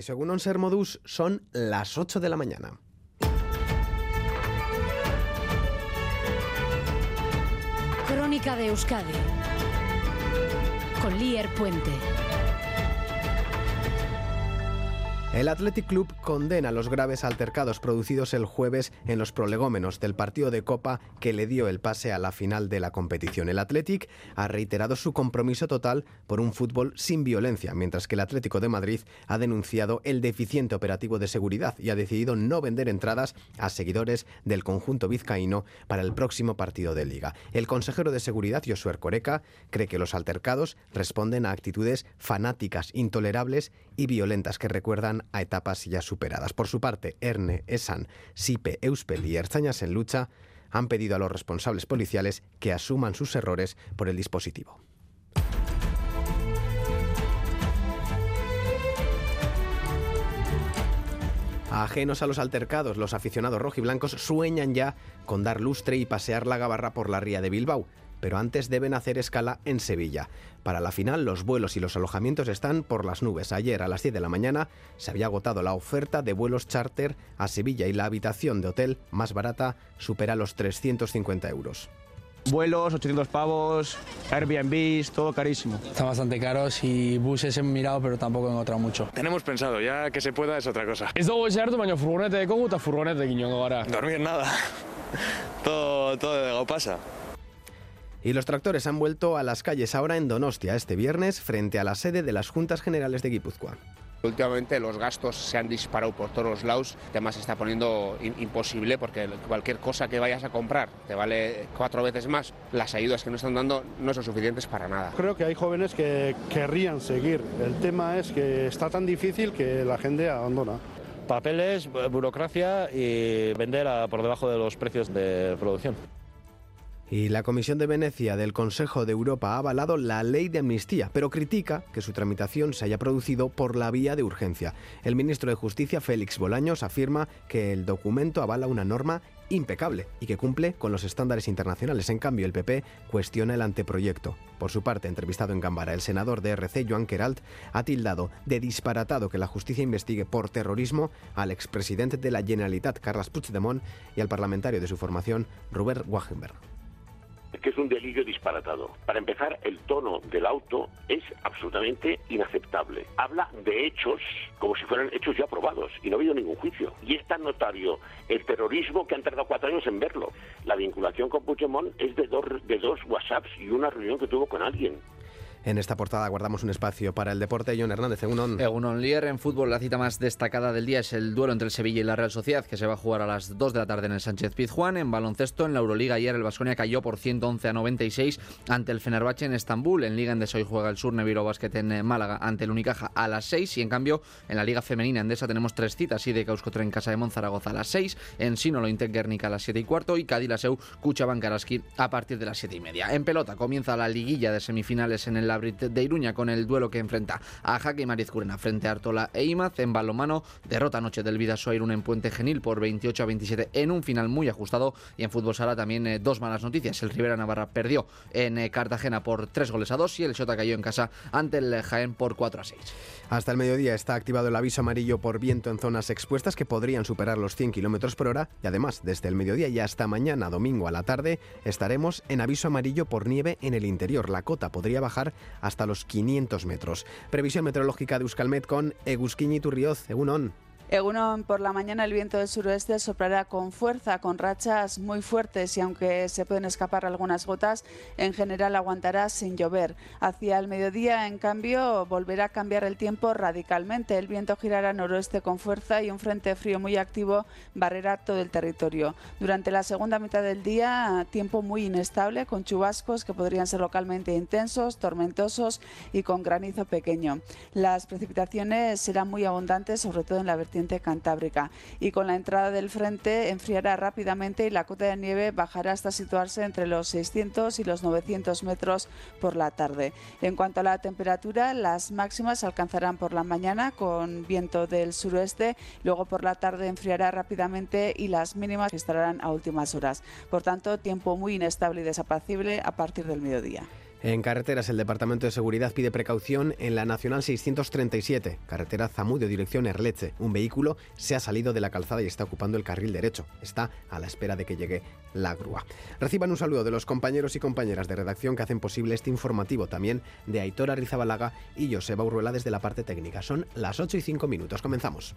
según un Ser Modus son las 8 de la mañana. Crónica de Euskadi con Lier Puente. El Athletic Club condena los graves altercados producidos el jueves en los prolegómenos del partido de Copa que le dio el pase a la final de la competición. El Athletic ha reiterado su compromiso total por un fútbol sin violencia, mientras que el Atlético de Madrid ha denunciado el deficiente operativo de seguridad y ha decidido no vender entradas a seguidores del conjunto vizcaíno para el próximo partido de liga. El consejero de seguridad, Josué Coreca, cree que los altercados responden a actitudes fanáticas, intolerables y violentas que recuerdan a etapas ya superadas. Por su parte, Erne, Esan, Sipe, Euspel y Erzañas en lucha han pedido a los responsables policiales que asuman sus errores por el dispositivo. Ajenos a los altercados, los aficionados rojiblancos sueñan ya con dar lustre y pasear la gabarra por la ría de Bilbao pero antes deben hacer escala en Sevilla. Para la final, los vuelos y los alojamientos están por las nubes. Ayer a las 10 de la mañana se había agotado la oferta de vuelos charter a Sevilla y la habitación de hotel más barata supera los 350 euros. Vuelos, 800 pavos, Airbnb, todo carísimo. Están bastante caros y buses he mirado, pero tampoco he encontrado mucho. Tenemos pensado, ya que se pueda es otra cosa. Ez dugu esertu, baina furgonete de eta furgonete inongo gara. Dormir nada. todo, todo de pasa. Y los tractores han vuelto a las calles ahora en Donostia este viernes frente a la sede de las Juntas Generales de Guipúzcoa. Últimamente los gastos se han disparado por todos los lados, además se está poniendo imposible porque cualquier cosa que vayas a comprar te vale cuatro veces más. Las ayudas que nos están dando no son suficientes para nada. Creo que hay jóvenes que querrían seguir. El tema es que está tan difícil que la gente abandona. Papeles, burocracia y vender por debajo de los precios de producción. Y la Comisión de Venecia del Consejo de Europa ha avalado la ley de amnistía, pero critica que su tramitación se haya producido por la vía de urgencia. El ministro de Justicia, Félix Bolaños, afirma que el documento avala una norma impecable y que cumple con los estándares internacionales. En cambio, el PP cuestiona el anteproyecto. Por su parte, entrevistado en Gambara, el senador de RC, Joan Queralt, ha tildado de disparatado que la justicia investigue por terrorismo al expresidente de la Generalitat, Carles Puigdemont, y al parlamentario de su formación, Robert Wagenberg que es un delirio disparatado. Para empezar, el tono del auto es absolutamente inaceptable. Habla de hechos como si fueran hechos ya aprobados y no ha habido ningún juicio. Y es tan notario el terrorismo que han tardado cuatro años en verlo. La vinculación con Puigdemont es de dos, de dos WhatsApps y una reunión que tuvo con alguien. En esta portada guardamos un espacio para el deporte. John Hernández, Egunon. Egunon Lier, en fútbol la cita más destacada del día es el duelo entre el Sevilla y la Real Sociedad, que se va a jugar a las 2 de la tarde en el Sánchez Pizjuán. En baloncesto, en la Euroliga ayer el Vasconia cayó por 111 a 96 ante el Fenerbahce en Estambul. En Liga Endesa hoy juega el Sur Neviro Basket en eh, Málaga ante el Unicaja a las 6 y en cambio en la Liga Femenina Endesa tenemos tres citas y de Causcotre en casa de Monzaragoza a las 6, en Sinolo Intec Guernica a las 7 y cuarto y Cadilaseu Cuchaban a partir de las 7 y media. En pelota comienza la liguilla de semifinales en el De Iruña con el duelo que enfrenta a Jaque y Mariz Curena frente a Artola e Imaz. En balomano, derrota anoche del Vidasoa Irún en Puente Genil por 28 a 27 en un final muy ajustado. Y en fútbol sala también eh, dos malas noticias. El Rivera Navarra perdió en eh, Cartagena por 3 goles a 2 y el Shota cayó en casa ante el Jaén por 4 a 6. Hasta el mediodía está activado el aviso amarillo por viento en zonas expuestas que podrían superar los 100 km por hora. Y además, desde el mediodía y hasta mañana, domingo a la tarde, estaremos en aviso amarillo por nieve en el interior. La cota podría bajar hasta los 500 metros. Previsión meteorológica de Euskalmet con Egusquiñi Turrioz, Egunon. Egunon, por la mañana el viento del suroeste soplará con fuerza, con rachas muy fuertes y aunque se pueden escapar algunas gotas, en general aguantará sin llover. Hacia el mediodía, en cambio, volverá a cambiar el tiempo radicalmente. El viento girará noroeste con fuerza y un frente frío muy activo barrerá todo el territorio. Durante la segunda mitad del día, tiempo muy inestable, con chubascos que podrían ser localmente intensos, tormentosos y con granizo pequeño. Las precipitaciones serán muy abundantes, sobre todo en la cantábrica. Y con la entrada del frente enfriará rápidamente y la cota de nieve bajará hasta situarse entre los 600 y los 900 metros por la tarde. En cuanto a la temperatura, las máximas alcanzarán por la mañana con viento del suroeste, luego por la tarde enfriará rápidamente y las mínimas estarán a últimas horas. Por tanto, tiempo muy inestable y desapacible a partir del mediodía. En carreteras, el Departamento de Seguridad pide precaución en la Nacional 637, carretera Zamudio, dirección Erleche. Un vehículo se ha salido de la calzada y está ocupando el carril derecho. Está a la espera de que llegue la grúa. Reciban un saludo de los compañeros y compañeras de redacción que hacen posible este informativo, también de Aitora Rizabalaga y Joseba Urruela desde la parte técnica. Son las 8 y 5 minutos. Comenzamos.